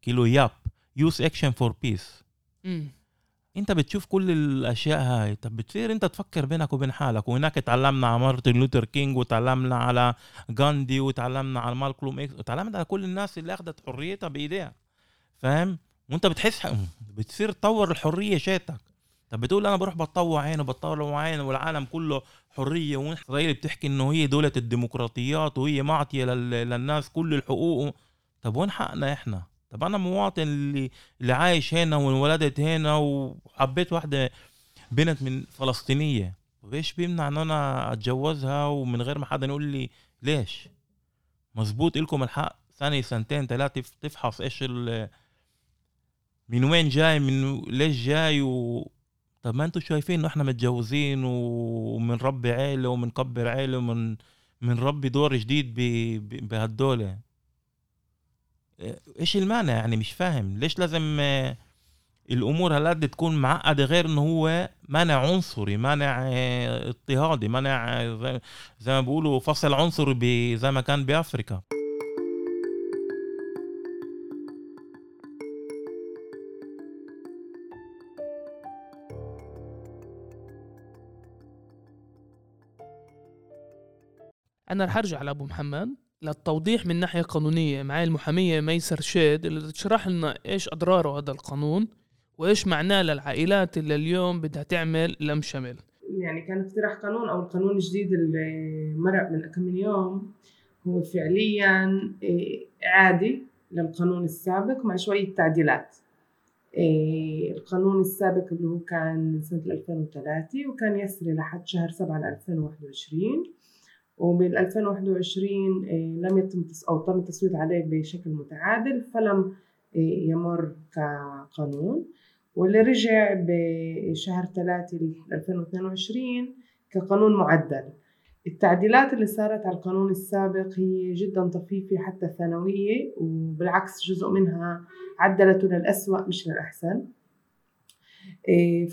S1: كيلو YAP Youth Action for
S2: Peace.
S1: انت بتشوف كل الأشياء هاي. طب بتصير انت تفكر بينك وبين حالك. وهناك تعلمنا على مارتن لوثر كينج وتعلمنا على غاندي وتعلمنا على مالكولوم إكس وتعلمنا على كل الناس اللي أخذت حريتها بإيديها. فاهم؟ وانت بتحس بتصير تدور الحرية تاعتك. طب بتقول أنا بروح بتطوع عين وبتطوع عين والعالم كله حرية واسرائيل بتحكي إنه هي دولة الديمقراطيات وهي معطية للناس كل الحقوق طب وين حقنا إحنا؟ طب أنا مواطن اللي اللي عايش هنا وانولدت هنا وحبيت واحدة بنت من فلسطينية. وايش بيمنع إن أنا أتجوزها ومن غير ما حدا يقول لي ليش؟ مزبوط لكم الحق سنه سنتين ثلاثة تفحص إيش من وين جاي؟ من ليش جاي؟ و... طب ما أنتم شايفين إنه إحنا متجوزين ومنربي عيلة ومنكبر عيلة ومن ربي دور جديد بهالدولة. إيش المانع؟ يعني مش فاهم. ليش لازم آه، الأمور هالقد تكون معقدة غير إنه هو مانع عنصري مانع آه، اضطهادي مانع آه، زي ما بيقولوا فصل عنصري زي ما كان بافريكا
S2: أنا رح أرجع لأبو محمد للتوضيح من ناحية قانونية. معي المحامية ميسر شيد اللي تشرح لنا إيش أضراره هذا القانون وإيش معناه للعائلات اللي اليوم بدها تعمل لم شمل.
S4: يعني كان اقتراح قانون أو القانون الجديد اللي مرق من كم من يوم هو فعليا إيه، عادي للقانون السابق مع شوية تعديلات. إيه، القانون السابق اللي هو كان من سنة 2003 وكان يسري لحد شهر 7 2021 وبال 2021 آه، لم يتم أو تم التصويت عليه بشكل متعادل فلم آه، يمر كقانون. واللي رجع بشهر 3 2022 كقانون معدل. التعديلات اللي صارت على القانون السابق هي جدا طفيفة حتى ثانوية وبالعكس جزء منها عدلته للأسوأ مش للأحسن.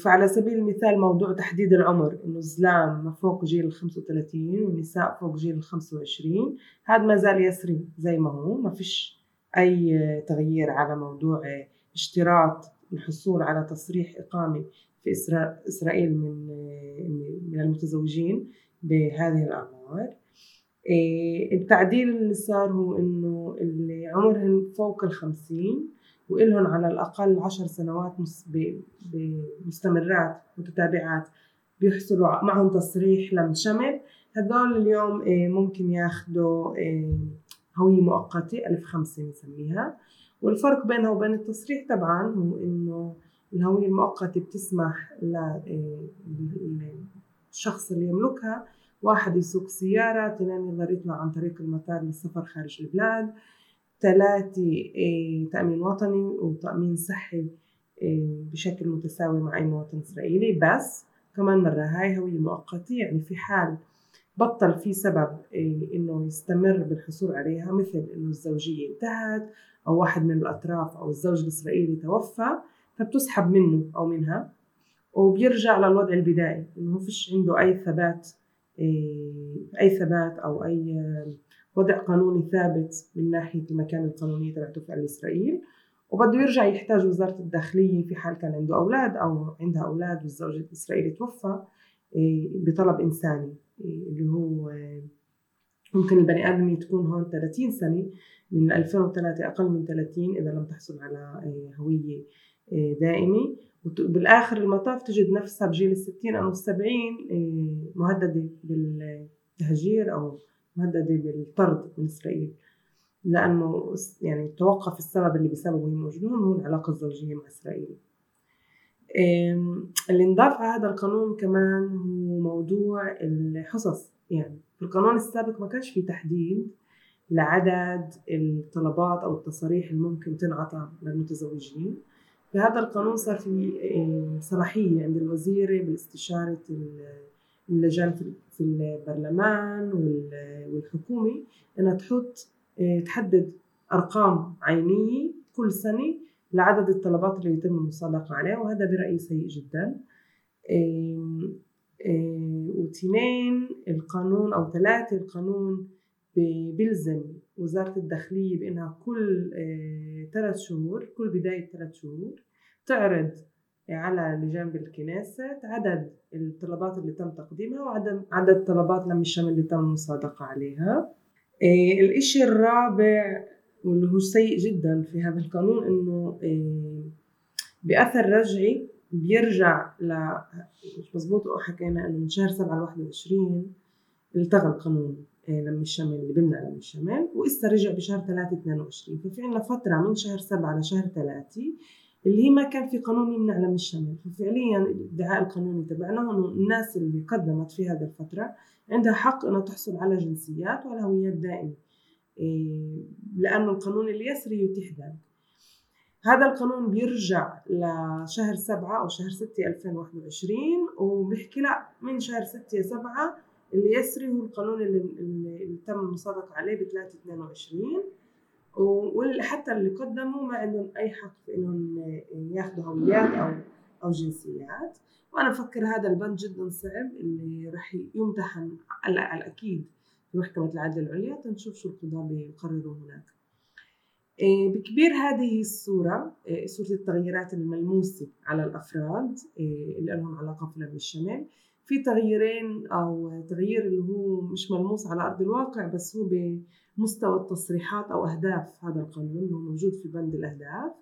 S4: فعلى سبيل المثال موضوع تحديد العمر إنه الزلام فوق جيل ال 35 والنساء فوق جيل ال 25 هذا ما زال يسري زي ما هو ما فيش أي تغيير على موضوع اشتراط الحصول على تصريح إقامة في إسرائيل من من المتزوجين بهذه الأعمار. إيه، التعديل اللي صار هو إنه اللي عمرهم فوق ال 50 وإلهم على الأقل عشر سنوات مستمرات متتابعات بيحصلوا معهم تصريح لم شمل هدول اليوم آه، ممكن ياخدوا آه، هوية مؤقتة ألف خمسة نسميها والفرق بينها وبين التصريح طبعا هو إنه الهوية المؤقتة بتسمح للشخص آه، اللي يملكها. واحد يسوق سيارة اثنين يقدر يطلع عن طريق المطار للسفر خارج البلاد. ثلاثة إيه، تأمين وطني وتأمين صحي إيه، بشكل متساوي مع أي مواطن إسرائيلي. بس كمان مرة هاي هوية مؤقتة يعني في حال بطل في سبب إيه، إنه يستمر بالحصول عليها مثل إنه الزوجية انتهت أو واحد من الأطراف أو الزوج الإسرائيلي توفى فبتسحب منه أو منها وبيرجع للوضع البدائي. إنه فيش عنده أي ثبات أي ثبات أو أي وضع قانوني ثابت من ناحية المكان القانوني تبعته في إسرائيل وبده يرجع يحتاج وزارة الداخلية في حال كان عنده أولاد أو عندها أولاد والزوج الإسرائيلي توفى إيه، بطلب إنساني إيه، اللي هو إيه، ممكن البني آدم تكون هون 30 سنة من 2003 أقل من 30 إذا لم تحصل على هوية دائمة. وبالآخر المطاف تجد نفسها بجيل الستين أو السبعين مهددة بالتهجير أو مهددة بالطرد من إسرائيل لأنه يعني توقف السبب اللي بسببه هي موجودون هو العلاقة الزوجية مع إسرائيل. اللي انضاف على هذا القانون كمان هو موضوع الحصص. يعني في القانون السابق ما كانش في تحديد لعدد الطلبات أو التصاريح اللي ممكن تنعطى للمتزوجين. في هذا القانون صار في صلاحية عند الوزيرة بالاستشارة اللجان في البرلمان والحكومة إنها تحط آه، تحدد أرقام عينية كل سنة لعدد الطلبات اللي يتم المصادقة عليها وهذا برأيي سيء جدا. واثنين القانون أو ثلاثة القانون بيلزم وزارة الداخلية بأنها كل آه، ثلاث شهور كل بداية ثلاث شهور تعرض على لجان بالكنيسة عدد الطلبات اللي تم تقديمها وعدد عدد طلبات لم الشمل اللي تم المصادقة عليها. إيه الإشي الرابع واللي هو سيء جدا في هذا القانون إنه إيه بأثر رجعي بيرجع ل مش مزبوط حكينا إنه من شهر سبعة ل 21 التغى القانون إيه لم الشمل اللي بمنع لم الشمل وإسا رجع بشهر 3 22 ففي عنا فترة من شهر سبعة لشهر 3 اللي هي ما كان في قانون يمنع لم الشمل ففعليا الادعاء القانوني تبعنا أنه الناس اللي قدمت في هذه الفترة عندها حق أنها تحصل على جنسيات وعلى هويات دائمة. إيه لأنه القانون اليسري يتيح ذلك. هذا القانون بيرجع لشهر سبعة أو شهر ستة 2021 وبيحكي لا من شهر ستة سبعة اللي يسري هو القانون اللي, اللي تم المصادقة عليه ب 3 22 وحتى اللي قدموا ما عندهم أي حق في إنهم ياخذوا هويات أو أو جنسيات. وأنا بفكر هذا البند جدا صعب اللي راح يمتحن على الأكيد في محكمة العدل العليا. تنشوف شو القضاة بيقرروا هناك. بكبير هذه الصورة صورة التغييرات الملموسة على الأفراد اللي لهم علاقة في الشمال. في تغييرين أو تغيير اللي هو مش ملموس على أرض الواقع بس هو مستوى التصريحات أو أهداف هذا القانون هو موجود في بند الأهداف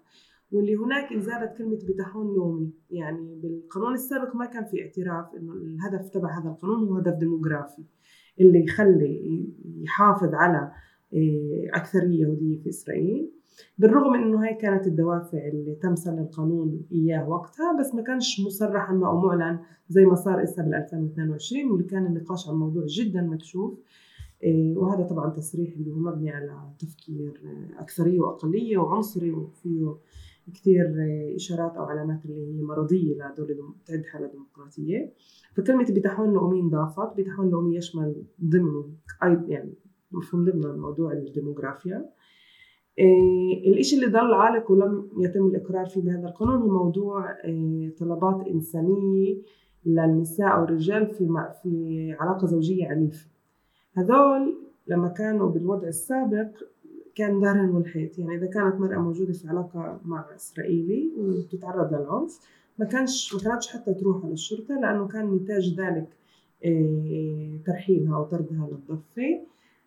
S4: واللي هناك انزالت كلمة بتحون نومي يعني بالقانون السابق ما كان في اعتراف إنه الهدف تبع هذا القانون هو هدف ديموغرافي اللي يخلي يحافظ على أكثرية يهودية في إسرائيل. بالرغم إنه هاي كانت الدوافع اللي تم سن القانون إياه وقتها بس ما كانش مصرح إنه أو معلن زي ما صار اسا بال 2022 واللي كان النقاش عن الموضوع جدا مكشوف. وهذا طبعا تصريح اللي هو مبني على تفكير أكثرية وأقلية وعنصري وفيه كثير إشارات أو علامات اللي هي مرضية لدولة تعد حالة ديمقراطية. فكلمة بتحويل لؤمي انضافت بتحويل لؤمي يشمل ضمنه يعني مفهوم ضمن الموضوع الديموغرافيا. الإشي اللي ضل عالق ولم يتم الإقرار فيه بهذا القانون هو موضوع طلبات إنسانية للنساء أو الرجال في في علاقة زوجية عنيفة. هذول لما كانوا بالوضع السابق كان دارهم والحيط. يعني إذا كانت مرأة موجودة في علاقة مع إسرائيلي وتتعرض للعنف ما كانش ما كانتش حتى تروح على الشرطة لأنه كان نتاج ذلك ترحيلها أو طردها للضفة.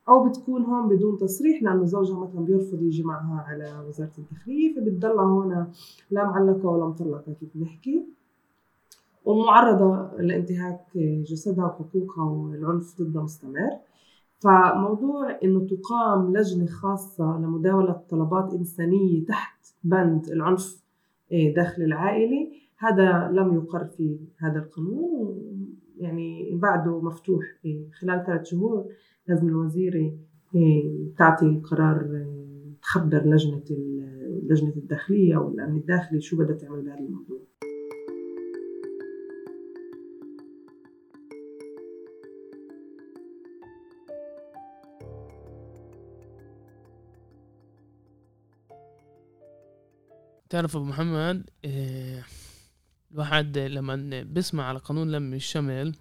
S4: أو بتكون هون بدون تصريح لأنه زوجها مثلا بيرفض يجي معها على وزارة الداخلية فبتضلها هون لا معلقة ولا مطلقة كيف بنحكي. ومعرضة لانتهاك جسدها وحقوقها والعنف ضدها مستمر. فموضوع إنه تقام لجنة خاصة لمداولة طلبات إنسانية تحت بند العنف داخل العائلة. هذا لم يقر في هذا القانون يعني بعده مفتوح خلال ثلاث شهور لازم الوزيره تعطي قرار تخبر لجنة لجنة الداخلية أو الأمن الداخلي شو بدها تعمل بهذا الموضوع.
S2: تعرف أبو محمد إيه الواحد لما بيسمع على قانون لم الشمل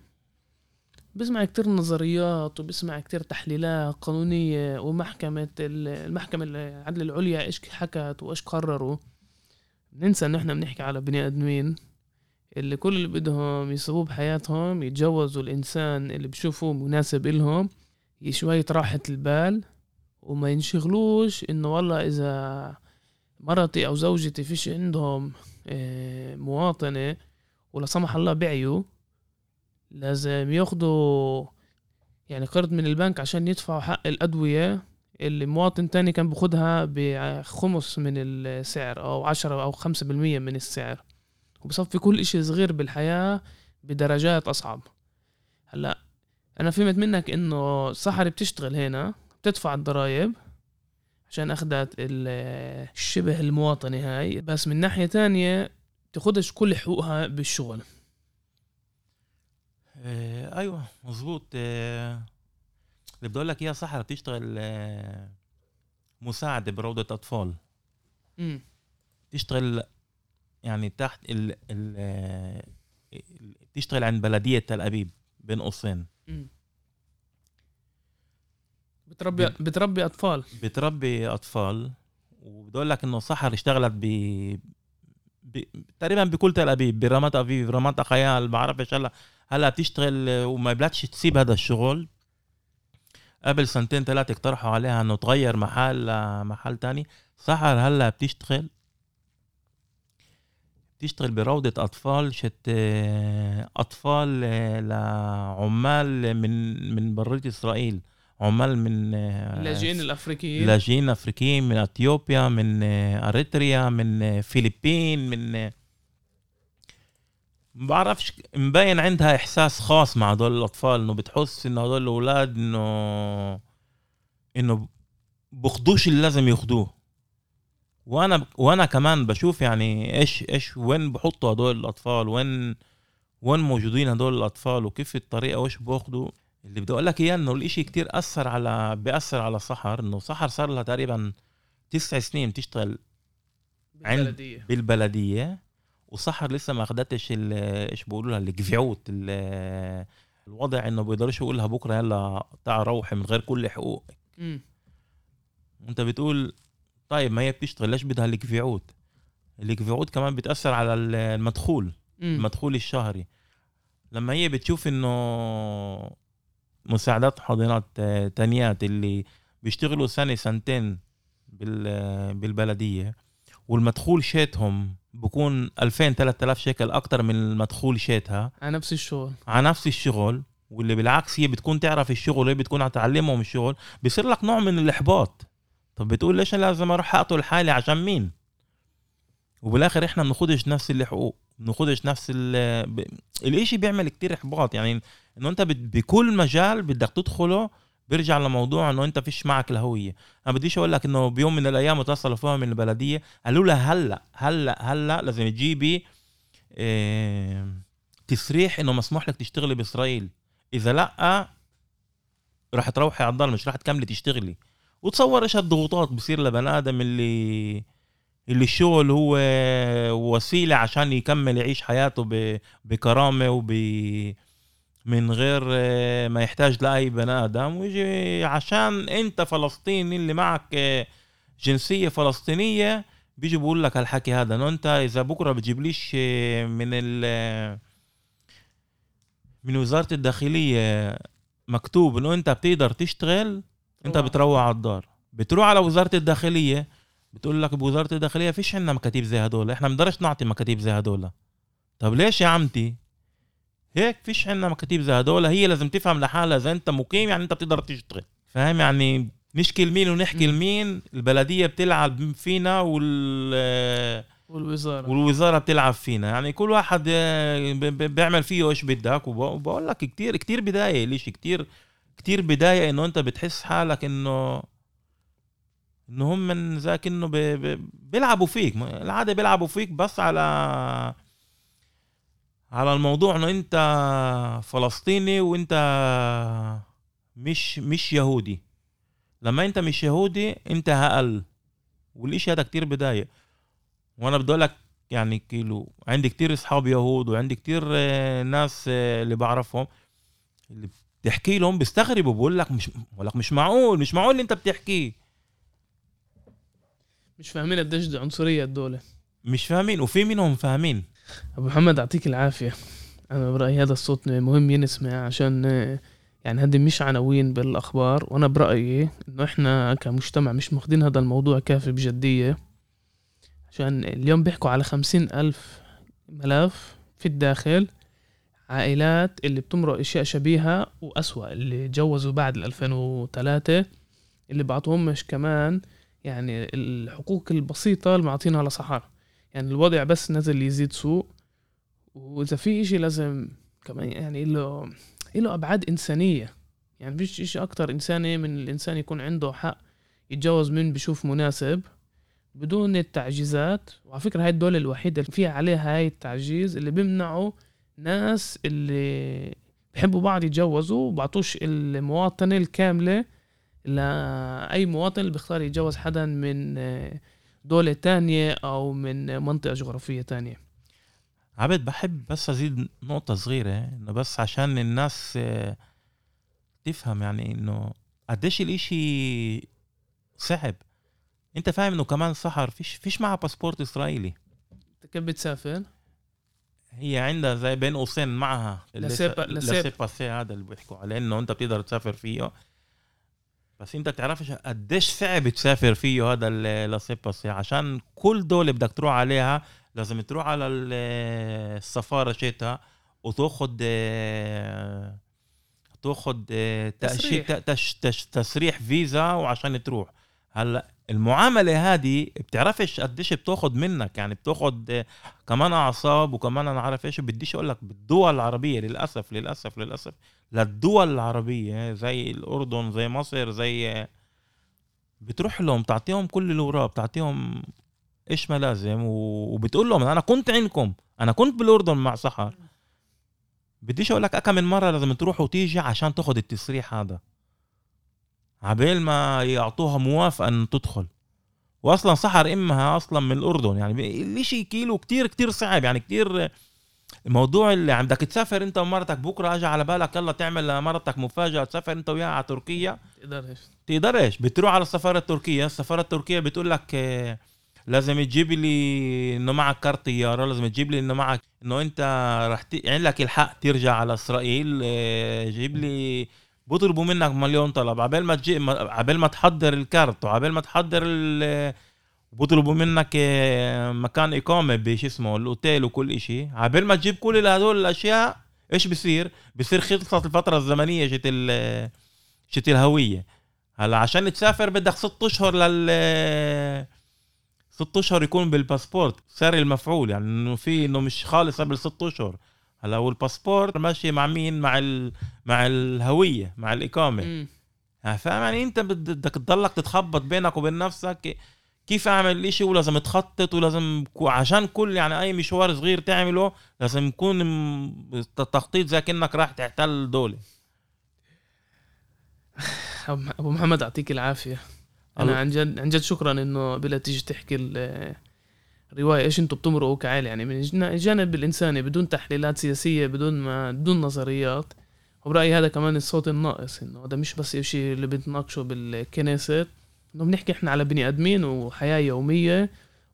S2: بسمع كتير نظريات وبسمع كتير تحليلات قانونية ومحكمة المحكمة العدل العليا إيش حكت وإيش قرروا. ننسى إن إحنا بنحكي على بني آدمين اللي كل اللي بدهم يسووه بحياتهم يتجوزوا الإنسان اللي بشوفوه مناسب إلهم شوية راحة البال وما ينشغلوش إنه والله إذا مرتي أو زوجتي فيش عندهم مواطنة ولا سمح الله بعيوا لازم ياخدوا يعني قرض من البنك عشان يدفعوا حق الأدوية اللي مواطن تاني كان بخدها بخمس من السعر أو عشرة أو خمسة بالمية من السعر. وبصفي كل إشي صغير بالحياة بدرجات أصعب. هلأ أنا فهمت منك إنه صحري بتشتغل هنا بتدفع الضرايب عشان أخدت الشبه المواطنة هاي. بس من ناحية تانية تاخدش كل حقوقها بالشغل.
S1: آه أيوه مظبوط. آه اللي بدي أقول لك إياها صح بتشتغل آه مساعدة بروضه أطفال.
S2: امم
S1: تشتغل يعني تحت ال ال تشتغل عند بلدية تل أبيب بين قوسين.
S2: بتربي بتربي أطفال.
S1: بتربي أطفال وبدي أقول لك إنه صحر اشتغلت ب ب... تقريبا بكل تل أبيب برمات أبيب برمات خيال بعرفش هلأ هلأ بتشتغل وما بدكش تسيب هذا الشغل. قبل سنتين ثلاثة اقترحوا عليها إنه تغير محل لمحل تاني. سحر هلأ بتشتغل بتشتغل بروضة أطفال شت أطفال لعمال من من برية إسرائيل. عمال من
S2: اللاجئين الأفريقيين.
S1: لاجئين افريقيين من إثيوبيا من أريتريا من فلبين من ما بعرفش مبين عندها إحساس خاص مع هدول الأطفال إنه بتحس إنه هدول الأولاد إنه إنه بخدوش اللي لازم يأخدوه. وأنا وأنا كمان بشوف يعني إيش إيش وين بحطوا هدول الأطفال وين وين موجودين هدول الأطفال وكيف الطريقة وإيش بأخدوا. اللي بدي أقول لك إياه إنه الإشي كتير أثر على بيأثر على سحر إنه سحر صار لها تقريبا تسع سنين تشتغل عند-
S2: بالبلدية
S1: بالبلدية وسحر لسه ما أخدتش ال- إيش بيقولوا لها الجفعوت ال- الوضع إنه بيقدرش يقول لها بكرة يلا تعال روحي من غير كل حقوق
S2: مم.
S1: وأنت بتقول طيب ما هي بتشتغل ليش بدها الجفعوت الجفعوت كمان بتأثر على ال- المدخول
S2: مم.
S1: المدخول الشهري لما هي بتشوف إنه مساعدات حاضنات آه، تانيات اللي بيشتغلوا سنة سنتين بال- بالبلدية. والمدخول شيتهم بكون 2000 3000 شيكل أكتر من المدخول شيتها.
S2: على نفس الشغل.
S1: على نفس الشغل. واللي بالعكس هي بتكون تعرف الشغل وهي بتكون هتعلمهم الشغل. بيصير لك نوع من الإحباط. طب بتقول ليش أنا لازم أروح أقتل حالي عشان مين؟ وبالآخر إحنا بناخدش نفس الحقوق بناخدش نفس ال. الإشي بيعمل كتير إحباط يعني إنه أنت. بكل مجال بدك تدخله بيرجع لموضوع إنه أنت فيش معك الهويه أنا بديش أقول لك إنه بيوم من الأيام اتصلوا فيها من البلدية قالوا لها هلأ هلأ هلأ لازم تجيبي إيه... تصريح إنه مسموح لك تشتغلي بإسرائيل إذا لأ راح تروحي على الضل مش راح تكملي تشتغلي وتصور إيش الضغوطات بصير لبني آدم اللي اللي الشغل هو وسيلة عشان يكمل يعيش حياته ب... بكرامة وب من غير آه، ما يحتاج لأي بني آدم. ويجي عشان أنت فلسطيني اللي معك آه، جنسية فلسطينية بيجي بيقول لك الحكي هذا. إنه أنت إذا بكرة بتجيبليش آه، من ال من وزارة الداخلية مكتوب إنه أنت بتقدر تشتغل أنت
S2: روح.
S1: بتروح على الدار. بتروح على وزارة الداخلية بتقول لك بوزاره الداخلية فيش عندنا مكاتيب زي هدول. إحنا بنقدرش نعطي مكاتيب زي هدول. طب ليش يا عمتي؟ هيك فيش عندنا مكاتيب زي هدول. هي لازم تفهم لحالها إذا أنت مقيم يعني أنت بتقدر تشتغل. فاهم؟ يعني نشكي لمين ونحكي. لمين. البلدية بتلعب فينا وال
S2: والوزارة.
S1: والوزارة بتلعب فينا. يعني كل واحد آه، بيعمل فيه إيش بدك. وب- وبقول لك كتير كتير بداية. ليش كتير كتير بداية إنه أنت بتحس حالك إنه إنه هم من ذاك انه ب- ب- بيلعبوا فيك. العادة بيلعبوا فيك بس على على الموضوع إنه أنت فلسطيني وأنت مش مش يهودي. لما أنت مش يهودي أنت أقل. والإشي هذا كتير بدايه وأنا بدي لك يعني كيلو عندي كتير أصحاب يهود وعندي كتير آه، ناس آه، اللي بعرفهم. اللي بتحكي لهم بيستغربوا بقول لك مش بقول لك مش معقول مش معقول اللي أنت بتحكيه.
S2: مش فاهمين قديش دي عنصرية الدولة.
S1: مش فاهمين وفي منهم فاهمين.
S2: أبو محمد يعطيك العافية. أنا برأيي هذا الصوت مهم ينسمع عشان يعني هذه مش عناوين بالأخبار وأنا برأيي إنه إحنا كمجتمع مش ماخدين هذا الموضوع كافي بجدية. عشان اليوم بيحكوا على خمسين ألف ملف في الداخل عائلات اللي بتمرق أشياء شبيهة وأسوأ اللي تجوزوا بعد ال 2003 اللي بعطوهمش كمان يعني الحقوق البسيطة اللي معطينها لصحار يعني الوضع بس نزل يزيد سوء وإذا في إشي لازم كمان يعني له له أبعاد إنسانية. يعني فيش إشي أكتر إنساني من الإنسان يكون عنده حق يتجوز من بشوف مناسب بدون التعجيزات. وعلى فكرة هاي الدولة الوحيدة اللي فيها عليها هاي التعجيز اللي بيمنعوا ناس اللي بحبوا بعض يتجوزوا وبعطوش المواطنة الكاملة لأي مواطن اللي بيختار يتجوز حدا من دولة تانية أو من منطقة جغرافية تانية
S1: عبد بحب بس أزيد نقطة صغيرة إنه بس عشان الناس آه، تفهم يعني إنه قديش الإشي صعب أنت فاهم إنه كمان سحر فيش فيش معها باسبورت إسرائيلي
S2: كيف بتسافر؟
S1: هي عندها زي بين قوسين معها
S2: لسيبا- لسيب.
S1: لسيباسي هذا اللي بيحكوا عليه إنه أنت بتقدر تسافر فيه بس انت بتعرفش قديش صعب تسافر فيه هذا اللاسيباسي عشان كل دولة بدك تروح عليها لازم تروح على ال- السفارة شيتها وتاخد آه، تاخد آه،
S2: تسريح.
S1: تسريح فيزا وعشان تروح هلأ المعاملة هذه بتعرفش قديش بتاخد منك يعني بتاخد كمان أعصاب وكمان أنا عارف إيش بديش أقول لك بالدول العربية للأسف للأسف للأسف للدول العربية زي الأردن زي مصر زي بتروح لهم تعطيهم كل اللي بتعطيهم إيش ما لازم وبتقول لهم أنا كنت عندكم أنا كنت بالأردن مع سحر. بديش أقول لك كم من مرة لازم تروح وتيجي عشان تاخد التسريح هذا. عبال ما يعطوها موافقة إن تدخل. واصلا سحر إمها أصلا من الأردن يعني الاشي كيلو كتير كتير صعب يعني كتير الموضوع اللي عندك تسافر أنت ومرتك بكرة اجى على بالك يلا تعمل لمرتك مفاجأة تسافر أنت وياها على تركيا.
S2: تقدرش.
S1: تقدرش بتروح على السفارة التركية. السفارة التركية بتقول لك لازم تجيب لي إنه معك كارت طيارة لازم تجيب لي إنه معك إنه أنت رح ت... عندك الحق ترجع على إسرائيل آه، جيب لي بيطلبوا منك مليون طلب. عبال ما تجي عبال ما تحضر الكارت وعبال ما تحضر ال... بيطلبوا منك آه، مكان إقامة بش اسمه الأوتيل وكل إشي. عبال ما تجيب كل هدول الأشياء إيش بصير بصير خلصت الفترة الزمنية شت ال... شت الهوية. هلا عشان تسافر بدك ست أشهر لل ست أشهر يكون بالباسبورت سعر المفعول. يعني إنه في إنه مش خالص قبل ست أشهر. هلا والباسبورت ماشي مع مين؟ مع ال... مع الهوية مع الإقامة. فاهم يعني انت بد- بدك تضلك تتخبط بينك وبين نفسك. كيف اعمل إشي؟ ولازم تخطط ولازم عشان كل يعني أي مشوار صغير تعمله لازم يكون م- تخطيط زي كأنك راح تحتل دولة.
S2: ابو أبو محمد يعطيك العافية.
S1: أنا
S2: عن جد عن جد شكرا إنه بلا تيجي تحكي الروايه إيش أنتم بتمرقوا كعائله يعني من الجانب الإنساني بدون تحليلات سياسية بدون ما بدون نظريات. وبرأيي هذا كمان الصوت الناقص إنه هذا مش بس شيء اللي بنتناقشه بالكنيست إنه بنحكي إحنا على بني آدمين وحياة يومية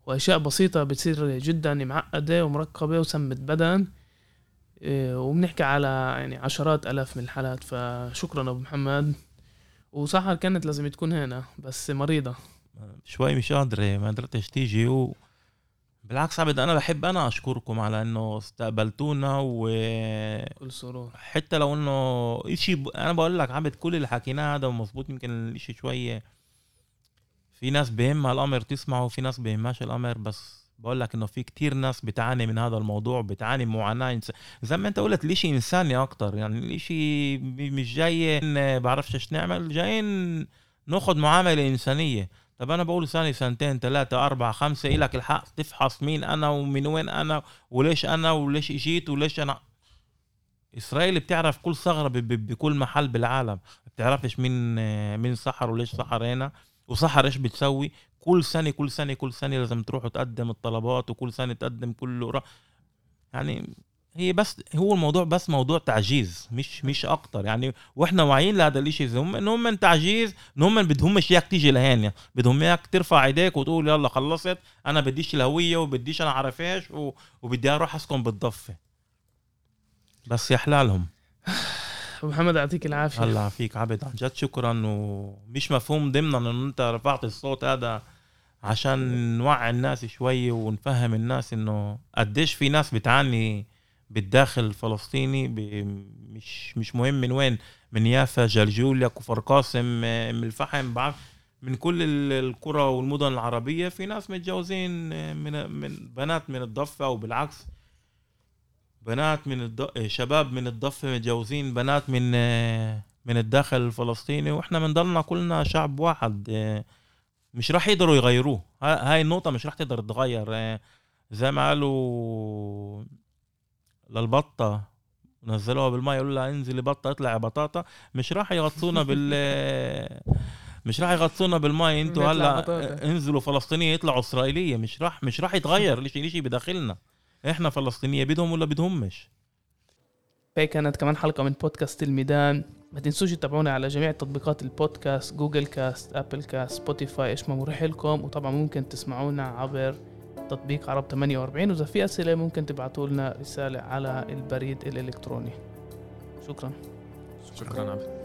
S2: وأشياء بسيطة بتصير جدا معقدة ومركبة وسمة بدن. إيه، وبنحكي على يعني عشرات آلاف من الحالات. فشكرا أبو محمد. وسحر كانت لازم تكون هنا بس مريضة.
S1: شوي مش قادرة ما قدرتش تيجي. و... بالعكس عبد أنا بحب أنا أشكركم على إنه استقبلتونا وحتى
S2: كل سرور.
S1: لو إنه إشي ب... أنا بقول لك عبد كل اللي حكيناه هذا مظبوط يمكن الإشي شوية في ناس بهمها الأمر تسمعه وفي ناس بهمهاش الأمر بس بقول لك إنه في كتير ناس بتعاني من هذا الموضوع بتعاني معاناة إنس... زي ما أنت قلت الإشي إنساني أكتر يعني الإشي مش جاي بعرفش إيش نعمل جايين ناخد معاملة إنسانية. طب أنا بقول سنه سنتين ثلاثة أربعة خمسة إلك الحق؟ تفحص مين أنا ومن وين أنا وليش أنا وليش إجيت وليش أنا؟ إسرائيل بتعرف كل ب- بكل محل بالعالم. بتعرفش مين مين سحر وليش سحر هنا وسحر إيش بتسوي. كل سنة كل سنة كل سنة لازم تروح وتقدم الطلبات وكل سنة تقدم كل يعني هي بس هو الموضوع بس موضوع تعجيز مش مش أكتر. يعني وإحنا واعيين لهذا الإشي زي هم ان هم من تعجيز ان هم بدهمش اياك تيجي لهين بدهم إياك ترفع إيديك وتقول يلا خلصت أنا بديش الهوية وبديش أنا عارف إيش و- وبدي أروح أسكن بالضفة. بس يا حلالهم.
S2: أبو محمد يعطيك العافية.
S1: هلا فيك عبد عن جد شكرا. ومش مفهوم ضمنا انه أنت رفعت الصوت هذا عشان نوعي الناس شوي ونفهم الناس إنه قديش في ناس بتعاني بالداخل الفلسطيني مش مش مهم من وين من يافا جلجوليا كفر قاسم آه، من الفحم بعرف من كل ال- القرى والمدن العربية في ناس متجوزين آه، من من بنات من الضفة وبالعكس بنات من الض... شباب من الضفة متجوزين بنات من آه، من الداخل الفلسطيني. وإحنا بنضلنا كلنا شعب واحد آه، مش راح يقدروا يغيروه. ها- هاي النقطة مش راح تقدر تتغير آه، زي ما قالوا للبطة. نزلوها بالماء يقولوا لها انزلي بطة اطلعي يا بطاطا. مش راح يغطسونا بال مش راح يغطسونا بالماء.
S2: أنتوا
S1: هلا. انزلوا فلسطينية يطلعوا إسرائيلية. مش راح مش راح يتغير. الاشي الاشي بداخلنا؟ إحنا فلسطينية بدهم ولا بدهمش؟
S2: هي كانت كمان حلقة من بودكاست الميدان. ما تنسوش تتابعونا على جميع تطبيقات البودكاست جوجل كاست أبل كاست سبوتيفاي إيش ما مريح لكم. وطبعا ممكن تسمعونا عبر تطبيق عرب 48 وإذا في أسئلة ممكن تبعتوا لنا رسالة على البريد الإلكتروني. شكرا.
S5: شكرا. عبد